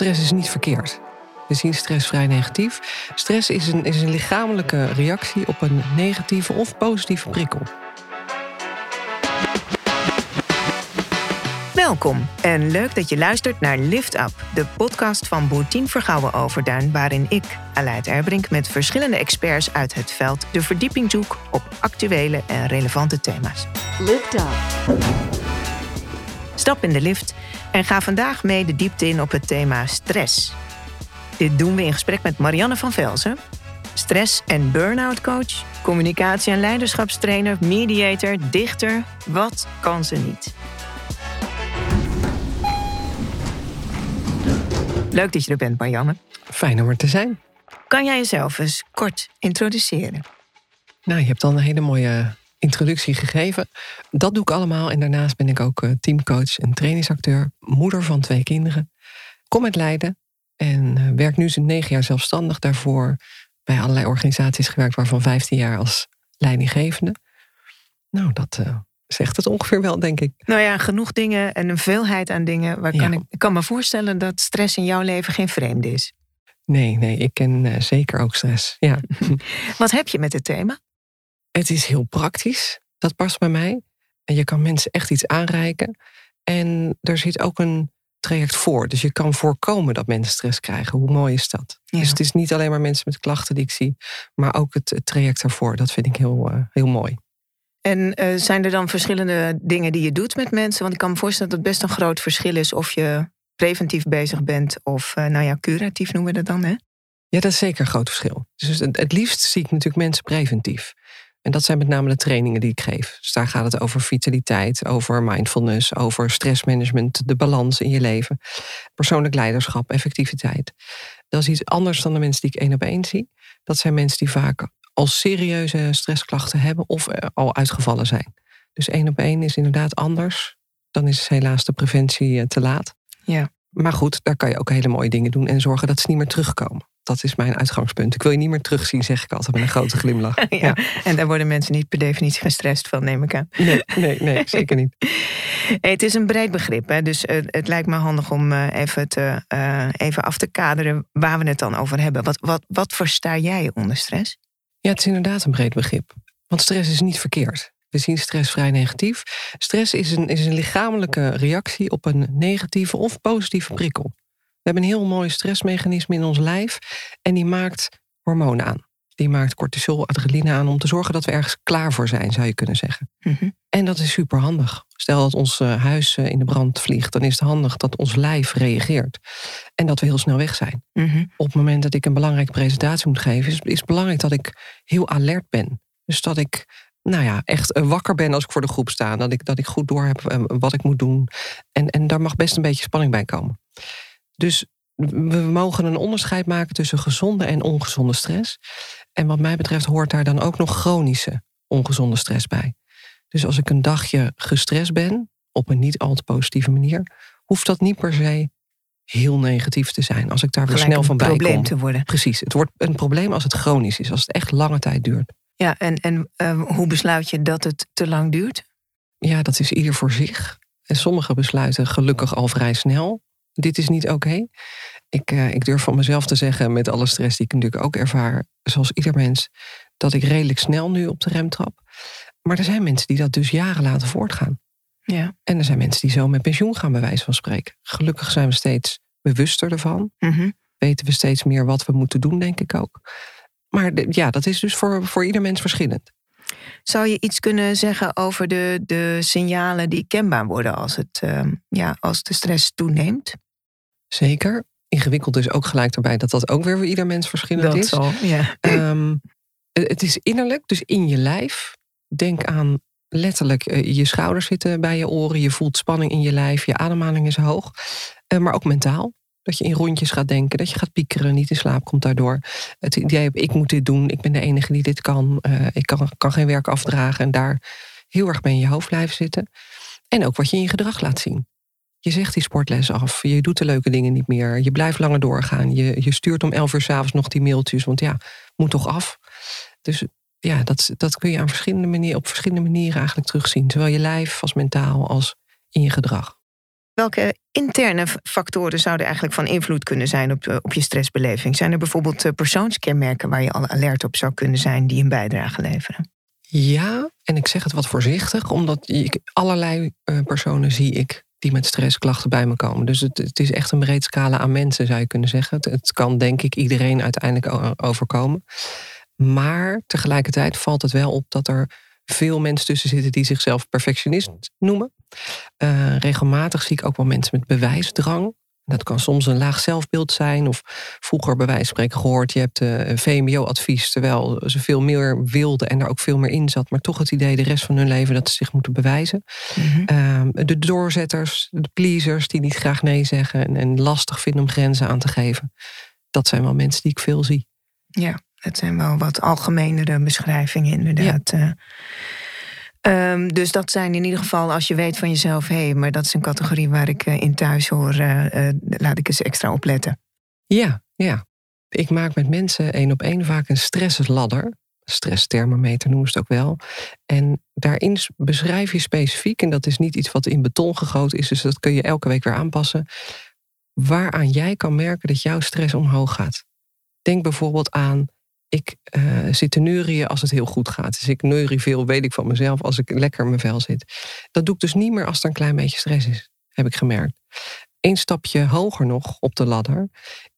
stress is niet verkeerd. We zien stress vrij negatief. Stress is een, is een lichamelijke reactie op een negatieve of positieve prikkel. Welkom en leuk dat je luistert naar Lift Up, de podcast van Boertien Vergouwen Overduin, waarin ik, Aleid Erbrink, met verschillende experts uit het veld de verdieping zoek op actuele en relevante thema's. Lift Up. Stap in de lift en ga vandaag mee de diepte in op het thema stress. Dit doen we in gesprek met Marianne van Velzen, stress- en burn-out coach, communicatie- en leiderschapstrainer, mediator, dichter. Wat kan ze niet? Leuk dat je er bent, Marianne. Fijn om er te zijn. Kan jij jezelf eens kort introduceren? Nou, je hebt al een hele mooie introductie gegeven. Dat doe ik allemaal. En daarnaast ben ik ook eh, teamcoach en trainingsacteur, moeder van twee kinderen. Kom uit Leiden en eh, werk nu sinds negen jaar zelfstandig. Daarvoor bij allerlei organisaties gewerkt, waarvan 15 jaar als leidinggevende. Nou, dat uh, zegt het ongeveer wel, denk ik. Nou ja, genoeg dingen en een veelheid aan dingen. Waar kan ik, ik kan me voorstellen dat stress in jouw leven geen vreemde is. Nee, nee, ik ken uh, zeker ook stress. Ja. Wat heb je met het thema? Het is heel praktisch. Dat past bij mij. En je kan mensen echt iets aanreiken. En er zit ook een traject voor. Dus je kan voorkomen dat mensen stress krijgen. Hoe mooi is dat? Ja. Dus het is niet alleen maar mensen met klachten die ik zie, maar ook het, het traject daarvoor. Dat vind ik heel, uh, heel mooi. En uh, zijn er dan verschillende dingen die je doet met mensen? Want ik kan me voorstellen dat het best een groot verschil is of je preventief bezig bent of, uh, nou ja, curatief noemen we dat dan, hè? Ja, dat is zeker een groot verschil. Dus het, het liefst zie ik natuurlijk mensen preventief. En dat zijn met name de trainingen die ik geef. Dus daar gaat het over vitaliteit, over mindfulness, over stressmanagement, de balans in je leven, persoonlijk leiderschap, effectiviteit. Dat is iets anders dan de mensen die ik één op één zie. Dat zijn mensen die vaak al serieuze stressklachten hebben of al uitgevallen zijn. Dus één op één is inderdaad anders. Dan is helaas de preventie te laat. Ja. Maar goed, daar kan je ook hele mooie dingen doen en zorgen dat ze niet meer terugkomen. Dat is mijn uitgangspunt. Ik wil je niet meer terugzien, zeg ik altijd met een grote glimlach. ja, ja. En daar worden mensen niet per definitie gestrest van, neem ik aan. Nee, nee, nee zeker niet. Hey, het is een breed begrip, hè? dus uh, het lijkt me handig om uh, even, te, uh, even af te kaderen waar we het dan over hebben. Wat, wat, wat versta jij onder stress? Ja, het is inderdaad een breed begrip. Want stress is niet verkeerd. We zien stress vrij negatief. Stress is een, is een lichamelijke reactie op een negatieve of positieve prikkel. We hebben een heel mooi stressmechanisme in ons lijf en die maakt hormonen aan. Die maakt cortisol, adrenaline aan om te zorgen dat we ergens klaar voor zijn, zou je kunnen zeggen. Mm -hmm. En dat is super handig. Stel dat ons huis in de brand vliegt, dan is het handig dat ons lijf reageert. En dat we heel snel weg zijn. Mm -hmm. Op het moment dat ik een belangrijke presentatie moet geven, is, is het belangrijk dat ik heel alert ben. Dus dat ik nou ja, echt wakker ben als ik voor de groep sta. Dat ik, dat ik goed door heb wat ik moet doen. En, en daar mag best een beetje spanning bij komen. Dus we mogen een onderscheid maken tussen gezonde en ongezonde stress. En wat mij betreft hoort daar dan ook nog chronische ongezonde stress bij. Dus als ik een dagje gestrest ben, op een niet al te positieve manier, hoeft dat niet per se heel negatief te zijn. Als ik daar weer Gelijk snel van bij kom. een probleem te worden. Precies. Het wordt een probleem als het chronisch is, als het echt lange tijd duurt. Ja, en, en uh, hoe besluit je dat het te lang duurt? Ja, dat is ieder voor zich. En sommige besluiten gelukkig al vrij snel. Dit is niet oké. Okay. Ik, uh, ik durf van mezelf te zeggen, met alle stress die ik natuurlijk ook ervaar, zoals ieder mens, dat ik redelijk snel nu op de rem trap. Maar er zijn mensen die dat dus jaren laten voortgaan. Ja. En er zijn mensen die zo met pensioen gaan, bij wijze van spreken. Gelukkig zijn we steeds bewuster ervan. Mm -hmm. Weten we steeds meer wat we moeten doen, denk ik ook. Maar de, ja, dat is dus voor, voor ieder mens verschillend. Zou je iets kunnen zeggen over de, de signalen die kenbaar worden als, het, uh, ja, als de stress toeneemt? Zeker. Ingewikkeld is ook gelijk erbij dat dat ook weer voor ieder mens verschillend dat is. Zal, ja. um, het is innerlijk, dus in je lijf. Denk aan letterlijk uh, je schouders zitten bij je oren. Je voelt spanning in je lijf. Je ademhaling is hoog. Uh, maar ook mentaal. Dat je in rondjes gaat denken, dat je gaat piekeren, niet in slaap komt daardoor. Het idee heb, ik moet dit doen, ik ben de enige die dit kan. Uh, ik kan, kan geen werk afdragen en daar heel erg bij in je hoofd blijven zitten. En ook wat je in je gedrag laat zien. Je zegt die sportles af, je doet de leuke dingen niet meer, je blijft langer doorgaan. Je, je stuurt om elf uur s'avonds nog die mailtjes, want ja, moet toch af. Dus ja, dat, dat kun je aan verschillende manieren, op verschillende manieren eigenlijk terugzien. Zowel je lijf als mentaal als in je gedrag. Welke interne factoren zouden eigenlijk van invloed kunnen zijn op, op je stressbeleving? Zijn er bijvoorbeeld persoonskenmerken waar je al alert op zou kunnen zijn die een bijdrage leveren? Ja, en ik zeg het wat voorzichtig, omdat ik, allerlei personen zie ik die met stressklachten bij me komen. Dus het, het, is echt een breed scala aan mensen, zou je kunnen zeggen. Het, kan denk ik iedereen uiteindelijk overkomen. Maar tegelijkertijd valt het wel op dat er veel mensen tussen zitten die zichzelf perfectionist noemen. Uh, regelmatig zie ik ook wel mensen met bewijsdrang. Dat kan soms een laag zelfbeeld zijn. Of vroeger bij wijze van spreken gehoord... je hebt uh, een VMBO-advies... terwijl ze veel meer wilden en er ook veel meer in zat... maar toch het idee de rest van hun leven dat ze zich moeten bewijzen. Mm de doorzetters, de pleasers die niet graag nee zeggen... En, en lastig vinden om grenzen aan te geven. Dat zijn wel mensen die ik veel zie. Ja, dat zijn wel wat algemenere beschrijvingen inderdaad. Ja. Um, dus dat zijn in ieder geval, als je weet van jezelf, hé, hey, maar dat is een categorie waar ik uh, in thuis hoor, uh, uh, laat ik eens extra opletten. Ja, ja. Ik maak met mensen één op één vaak een stressladder. Stressthermometer noemen ze het ook wel. En daarin beschrijf je specifiek, en dat is niet iets wat in beton gegoten is, dus dat kun je elke week weer aanpassen, waaraan jij kan merken dat jouw stress omhoog gaat. Denk bijvoorbeeld aan ik uh, zit te neurien als het heel goed gaat. Dus ik neurie veel, weet ik van mezelf, als ik lekker in mijn vel zit. Dat doe ik dus niet meer als er een klein beetje stress is, heb ik gemerkt. Eén stapje hoger nog op de ladder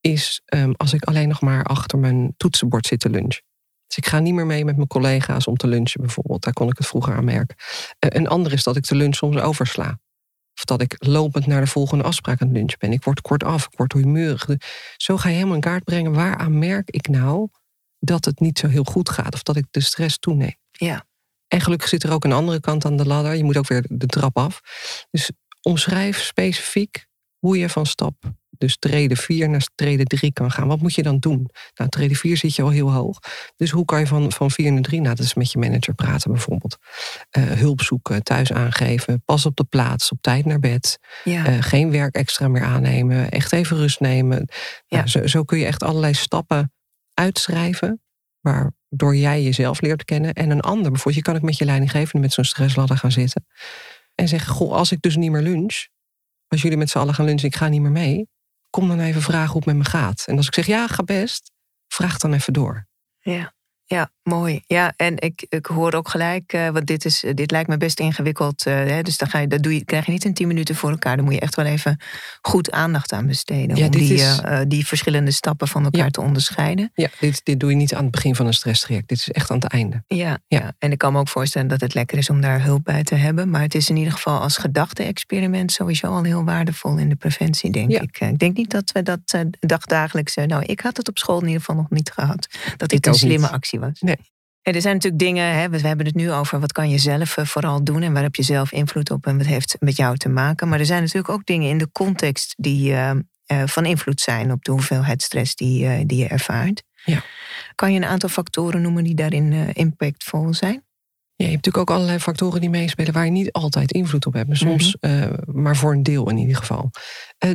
is um, als ik alleen nog maar achter mijn toetsenbord zit te lunchen. Dus ik ga niet meer mee met mijn collega's om te lunchen bijvoorbeeld. Daar kon ik het vroeger aan merken. Uh, een ander is dat ik de lunch soms oversla. Of dat ik lopend naar de volgende afspraak aan het lunchen ben. Ik word kortaf, ik word humeurig. Zo ga je helemaal in kaart brengen. Waaraan merk ik nou dat het niet zo heel goed gaat of dat ik de stress toeneem. Ja. En gelukkig zit er ook een andere kant aan de ladder. Je moet ook weer de trap af. Dus omschrijf specifiek hoe je van stap, dus trede 4 naar trede 3 kan gaan. Wat moet je dan doen? Nou, trede 4 zit je al heel hoog. Dus hoe kan je van, van 4 naar 3? Nou, dat is met je manager praten bijvoorbeeld. Uh, hulp zoeken, thuis aangeven, pas op de plaats, op tijd naar bed. Ja. Uh, geen werk extra meer aannemen, echt even rust nemen. Ja. Nou, zo, zo kun je echt allerlei stappen uitschrijven, waardoor jij jezelf leert kennen. En een ander, bijvoorbeeld, je kan ook met je leidinggevende met zo'n stressladder gaan zitten. En zeggen, goh, als ik dus niet meer lunch, als jullie met z'n allen gaan lunchen, ik ga niet meer mee, kom dan even vragen hoe het met me gaat. En als ik zeg, ja, ga best, vraag dan even door. Ja. Ja, mooi. Ja, en ik, ik hoor ook gelijk, uh, want dit, is, dit lijkt me best ingewikkeld. Uh, hè, dus dan ga je, dat doe je, krijg je niet in tien minuten voor elkaar. Dan moet je echt wel even goed aandacht aan besteden. om die, is... uh, die verschillende stappen van elkaar ja. te onderscheiden. Ja, dit, dit doe je niet aan het begin van een stresstraject. Dit is echt aan het einde. Ja, ja. ja, en ik kan me ook voorstellen dat het lekker is om daar hulp bij te hebben. Maar het is in ieder geval als gedachte-experiment sowieso al heel waardevol in de preventie, denk ik. Ik denk niet dat we dat dagdagelijks. nou, ik had het op school in ieder geval nog niet gehad. Dat dit een slimme niet. actie was. Nee. Ja, er zijn natuurlijk dingen, hè, we hebben het nu over wat kan je zelf vooral doen en waar heb je zelf invloed op en wat heeft met jou te maken. Maar er zijn natuurlijk ook dingen in de context die uh, uh, van invloed zijn op de hoeveelheid stress die, uh, die je ervaart. Ja. Kan je een aantal factoren noemen die daarin impactvol zijn? Ja, je hebt natuurlijk ook allerlei factoren die meespelen waar je niet altijd invloed op hebt. Soms, mm -hmm. maar voor een deel in ieder geval.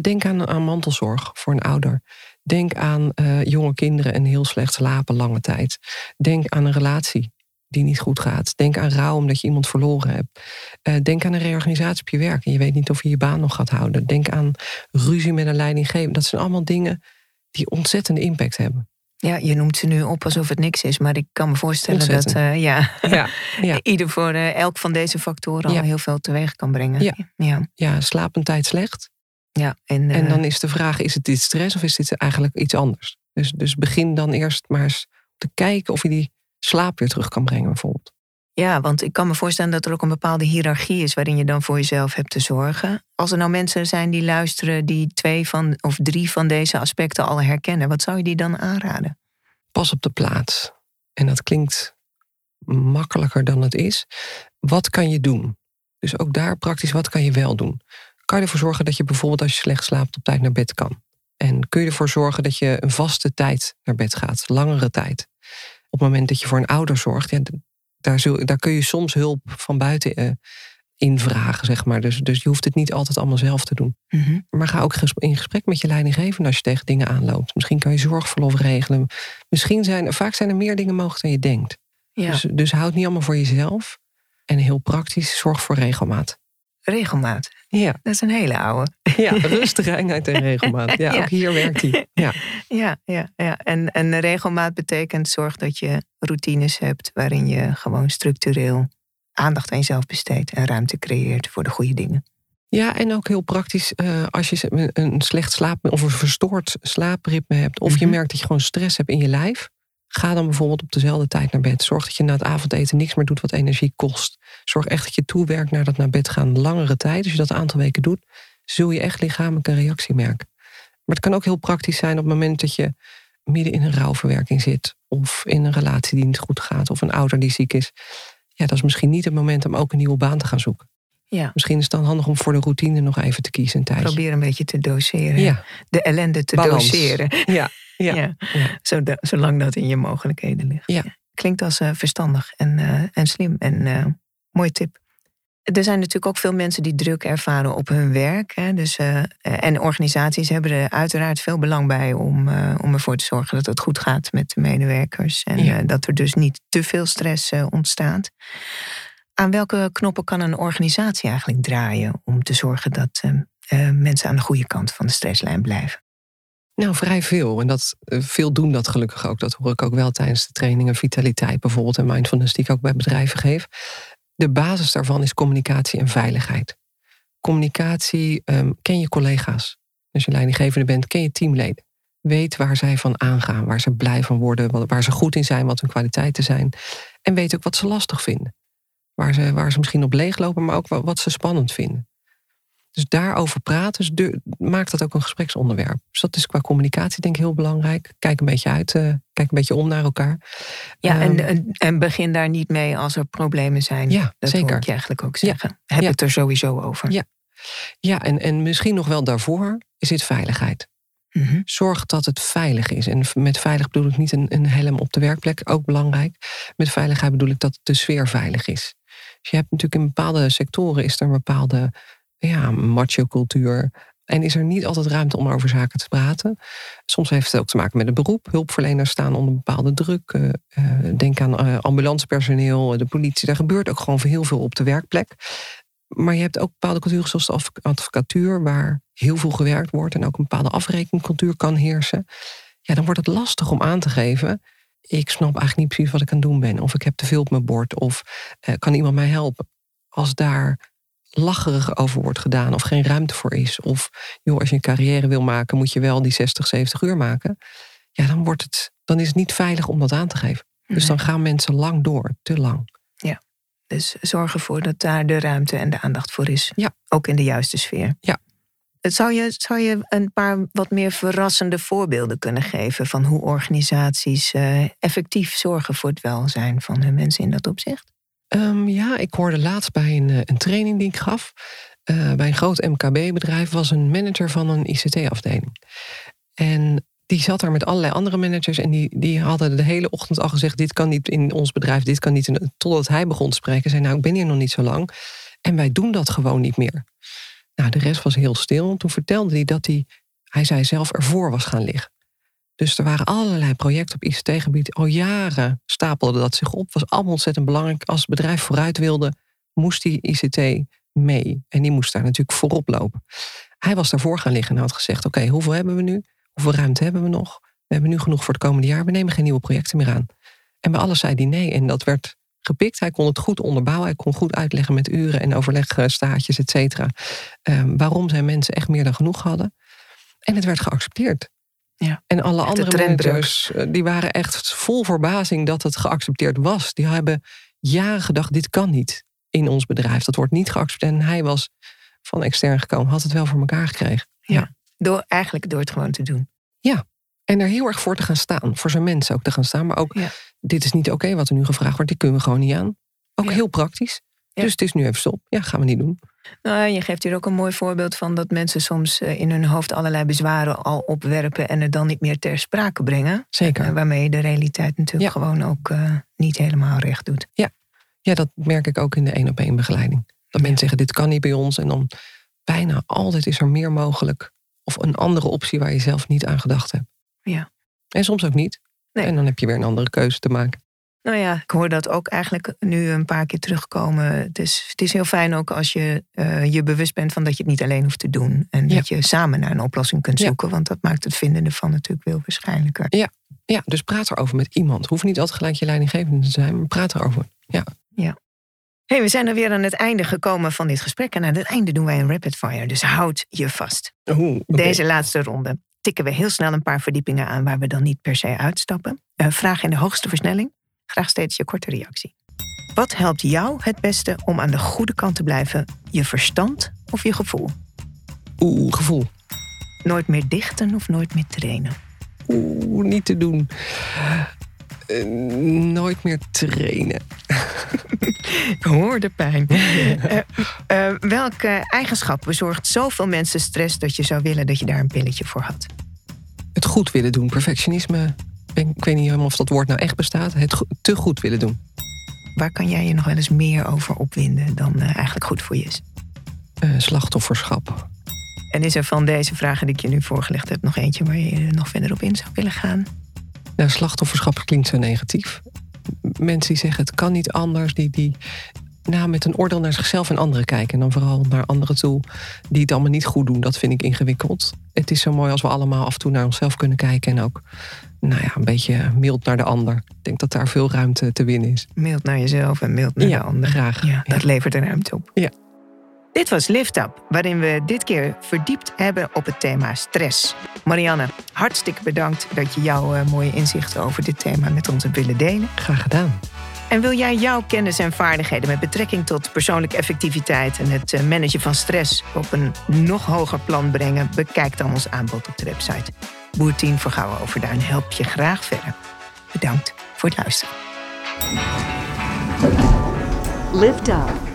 denk aan, aan mantelzorg voor een ouder. Denk aan uh, jonge kinderen en heel slecht slapen lange tijd. Denk aan een relatie die niet goed gaat. Denk aan rouw omdat je iemand verloren hebt. Uh, denk aan een reorganisatie op je werk en je weet niet of je je baan nog gaat houden. Denk aan ruzie met een leidinggever. Dat zijn allemaal dingen die ontzettende impact hebben. Ja, je noemt ze nu op alsof het niks is, maar ik kan me voorstellen dat uh, ja, ja, ja. ieder voor uh, elk van deze factoren al heel veel teweeg kan brengen. Ja, ja. ja slapentijd slecht, ja, en, en dan eh, is de vraag, is het dit stress of is dit eigenlijk iets anders? Dus, dus begin dan eerst maar eens te kijken of je die slaap weer terug kan brengen bijvoorbeeld. Ja, want ik kan me voorstellen dat er ook een bepaalde hiërarchie is waarin je dan voor jezelf hebt te zorgen. Als er nou mensen zijn die luisteren die twee van of drie van deze aspecten al herkennen, wat zou je die dan aanraden? Pas op de plaats. En dat klinkt makkelijker dan het is. Wat kan je doen? Dus ook daar praktisch, wat kan je wel doen? Kan je ervoor zorgen dat je bijvoorbeeld als je slecht slaapt op tijd naar bed kan. En kun je ervoor zorgen dat je een vaste tijd naar bed gaat, langere tijd. Op het moment dat je voor een ouder zorgt, ja, daar, zul, daar kun je soms hulp van buiten uh, invragen, zeg maar. Dus, dus je hoeft het niet altijd allemaal zelf te doen. Mm -hmm. Maar ga ook in gesprek met je leidinggevende als je tegen dingen aanloopt. Misschien kan je zorgverlof regelen. Misschien zijn vaak zijn er meer dingen mogelijk dan je denkt. Ja. Dus, dus houd niet allemaal voor jezelf. En heel praktisch, zorg voor regelmaat. Regelmaat. Ja. Dat is een hele oude. Ja, rustig, eenheid en regelmaat. Ja, Ja. ook hier werkt hij. Ja. Ja, ja, ja. En, en regelmaat betekent zorg dat je routines hebt waarin je gewoon structureel aandacht aan jezelf besteedt en ruimte creëert voor de goede dingen. ja, en ook heel praktisch, eh, als je een- een slecht slaap of een verstoord slaapritme hebt, of je Mhm. merkt dat je gewoon stress hebt in je lijf, ga dan bijvoorbeeld op dezelfde tijd naar bed. Zorg dat je na het avondeten niks meer doet wat energie kost. Zorg echt dat je toewerkt naar dat naar bed gaan langere tijd. Als je dat een aantal weken doet, zul je echt lichamelijk een reactie merken. Maar het kan ook heel praktisch zijn op het moment dat je midden in een rouwverwerking zit. Of in een relatie die niet goed gaat. Of een ouder die ziek is. Ja, dat is misschien niet het moment om ook een nieuwe baan te gaan zoeken. Ja, Misschien is het dan handig om voor de routine nog even te kiezen tijdje. probeer een beetje te doseren. Ja, De ellende te Balans. doseren. ja, ja. Ja. ja. Zolang dat in je mogelijkheden ligt. Ja. Klinkt als eh, verstandig en, eh, en slim en eh mooi tip. Er zijn natuurlijk ook veel mensen die druk ervaren op hun werk. Hè, dus, en organisaties hebben er uiteraard veel belang bij om, om ervoor te zorgen dat het goed gaat met de medewerkers. En dat er dus niet te veel stress ontstaat. Aan welke knoppen kan een organisatie eigenlijk draaien om te zorgen dat eh, eh, mensen aan de goede kant van de stresslijn blijven? Nou, vrij veel. En dat, eh, veel doen dat gelukkig ook. Dat hoor ik ook wel tijdens de trainingen vitaliteit bijvoorbeeld en mindfulness die ik ook bij bedrijven geef. De basis daarvan is communicatie en veiligheid. Communicatie, ehm, ken je collega's. Als je leidinggevende bent, ken je teamleden. Weet waar zij van aangaan, waar ze blij van worden, waar ze goed in zijn, wat hun kwaliteiten zijn. En weet ook wat ze lastig vinden. Waar ze, waar ze misschien op leeglopen, maar ook wa- wat ze spannend vinden. Dus daarover praten, dus maakt dat ook een gespreksonderwerp. Dus dat is qua communicatie denk ik heel belangrijk. Kijk een beetje uit, eh, kijk een beetje om naar elkaar. Ja, en, Ehm, en, en begin daar niet mee als er problemen zijn. Ja, dat zeker. ik je eigenlijk ook zeggen. Heb ja. het er sowieso over. Ja. Ja, en, en misschien nog wel daarvoor is dit veiligheid. Mhm. Zorg dat het veilig is. En met veilig bedoel ik niet een, een helm op de werkplek, ook belangrijk. Met veiligheid bedoel ik dat de sfeer veilig is. Dus je hebt natuurlijk in bepaalde sectoren is er een bepaalde ja, macho-cultuur. En is er niet altijd ruimte om over zaken te praten. Soms heeft het ook te maken met een beroep. Hulpverleners staan onder bepaalde druk. Eh, eh, denk aan eh, ambulancepersoneel, de politie. Daar gebeurt ook gewoon heel veel op de werkplek. Maar je hebt ook bepaalde culturen zoals de adv- advocatuur, waar heel veel gewerkt wordt en ook een bepaalde afrekencultuur kan heersen. Ja, dan wordt het lastig om aan te geven. Ik snap eigenlijk niet precies wat ik aan het doen ben. Of ik heb te veel op mijn bord. Of eh, kan iemand mij helpen? Als daar lacherig over wordt gedaan of geen ruimte voor is. Of joh, als je een carrière wil maken, moet je wel die 60, 70 uur maken. Ja, dan, wordt het, dan is het niet veilig om dat aan te geven. Dus Nee. dan gaan mensen lang door, te lang. Dus zorg ervoor dat daar de ruimte en de aandacht voor is. Ja. Ook in de juiste sfeer. Ja. Zou je, zou je een paar wat meer verrassende voorbeelden kunnen geven van hoe organisaties eh, effectief zorgen voor het welzijn van hun mensen in dat opzicht? Ehm, ja, ik hoorde laatst bij een, eh, een training die ik gaf. eh, bij een groot MKB-bedrijf was een manager van een ICT-afdeling. En die zat daar met allerlei andere managers. En die, die hadden de hele ochtend al gezegd: Dit kan niet in ons bedrijf, dit kan niet. Totdat hij begon te spreken. Zei: Nou, ik ben hier nog niet zo lang. En wij doen dat gewoon niet meer. Nou, de rest was heel stil. Toen vertelde hij dat hij, hij zei zelf, ervoor was gaan liggen. Dus er waren allerlei projecten op ICT-gebied. Al jaren stapelde dat zich op. Was allemaal ontzettend belangrijk. Als het bedrijf vooruit wilde, moest die ICT mee. En die moest daar natuurlijk voorop lopen. Hij was daarvoor gaan liggen en had gezegd: Oké, hoeveel hebben we nu? Hoeveel ruimte hebben we nog? We hebben nu genoeg voor het komende jaar. We nemen geen nieuwe projecten meer aan. En bij alles zei hij nee. En dat werd gepikt. Hij kon het goed onderbouwen. Hij kon goed uitleggen met uren en overlegstaatjes, et cetera. ehm, waarom zijn mensen echt meer dan genoeg hadden. En het werd geaccepteerd. Ja. En alle andere managers, eh, die waren echt vol verbazing dat het geaccepteerd was. Die hebben jaren gedacht, dit kan niet in ons bedrijf. Dat wordt niet geaccepteerd. En hij was van extern gekomen, had het wel voor elkaar gekregen. Door, eigenlijk door het gewoon te doen. En er heel erg voor te gaan staan. Voor zijn mensen ook te gaan staan. Maar ook, Ja. dit is niet oké wat er nu gevraagd wordt. Dit kunnen we gewoon niet aan. Ook Ja. heel praktisch. Ja. Dus het is nu even stop. Ja, gaan we niet doen. Nou, je geeft hier ook een mooi voorbeeld van dat mensen soms eh, in hun hoofd allerlei bezwaren al opwerpen en het dan niet meer ter sprake brengen. Zeker. Eh, waarmee je de realiteit natuurlijk gewoon ook eh, niet helemaal recht doet. Ja, dat merk ik ook in de één op één begeleiding. Dat mensen zeggen, dit kan niet bij ons. En dan bijna altijd is er meer mogelijk. Of een andere optie waar je zelf niet aan gedacht hebt. Ja. En soms ook niet. Nee. En dan heb je weer een andere keuze te maken. Nou ja, ik hoor dat ook eigenlijk nu een paar keer terugkomen. Het is, het is heel fijn ook als je uh, je bewust bent van dat je het niet alleen hoeft te doen. En dat je samen naar een oplossing kunt zoeken. Want dat maakt het vinden ervan natuurlijk veel waarschijnlijker. Ja. ja, dus praat erover met iemand. Hoeft niet altijd gelijk je leidinggevende te zijn, maar praat erover. Ja. ja. Hey, we zijn er weer aan het einde gekomen van dit gesprek. En aan het einde doen wij een rapid fire. Dus houd je vast. Oeh, Deze laatste ronde tikken we heel snel een paar verdiepingen aan waar we dan niet per se uitstappen. Uh, vraag in de hoogste versnelling. Graag steeds je korte reactie. Wat helpt jou het beste om aan de goede kant te blijven? Je verstand of je gevoel? Oeh, gevoel. Nooit meer dichten of nooit meer trainen? Oeh, niet te doen. Uh, nooit meer trainen. Ik hoor de pijn. uh, uh, welke eigenschap bezorgt zoveel mensen stress dat je zou willen dat je daar een pilletje voor had? Het goed willen doen, perfectionisme. Ik weet niet helemaal of dat woord nou echt bestaat. Het te goed willen doen. Waar kan jij je nog wel eens meer over opwinden dan eigenlijk goed voor je is? slachtofferschap. En is er van deze vragen die ik je nu voorgelegd heb nog eentje waar je nog verder op in zou willen gaan? Nou, slachtofferschap klinkt zo negatief. Mensen die zeggen het kan niet anders, die, die nou, met een oordeel naar zichzelf en anderen kijken. En dan vooral naar anderen toe die het allemaal niet goed doen. Dat vind ik ingewikkeld. Het is zo mooi als we allemaal af en toe naar onszelf kunnen kijken. En ook nou ja, een beetje mild naar de ander. Ik denk dat daar veel ruimte te winnen is. Mild naar jezelf en mild naar ja, de ander. Graag. Ja, dat levert er ruimte op. Ja. Dit was Lift Up, waarin we dit keer verdiept hebben op het thema stress. Marianne, hartstikke bedankt dat je jouw uh, mooie inzichten over dit thema met ons hebt willen delen. Graag gedaan. En wil jij jouw kennis en vaardigheden met betrekking tot persoonlijke effectiviteit en het uh, managen van stress op een nog hoger plan brengen? Bekijk dan ons aanbod op de website. Boertien voor Gouwen Overduin helpt je graag verder. Bedankt voor het luisteren. Lift Up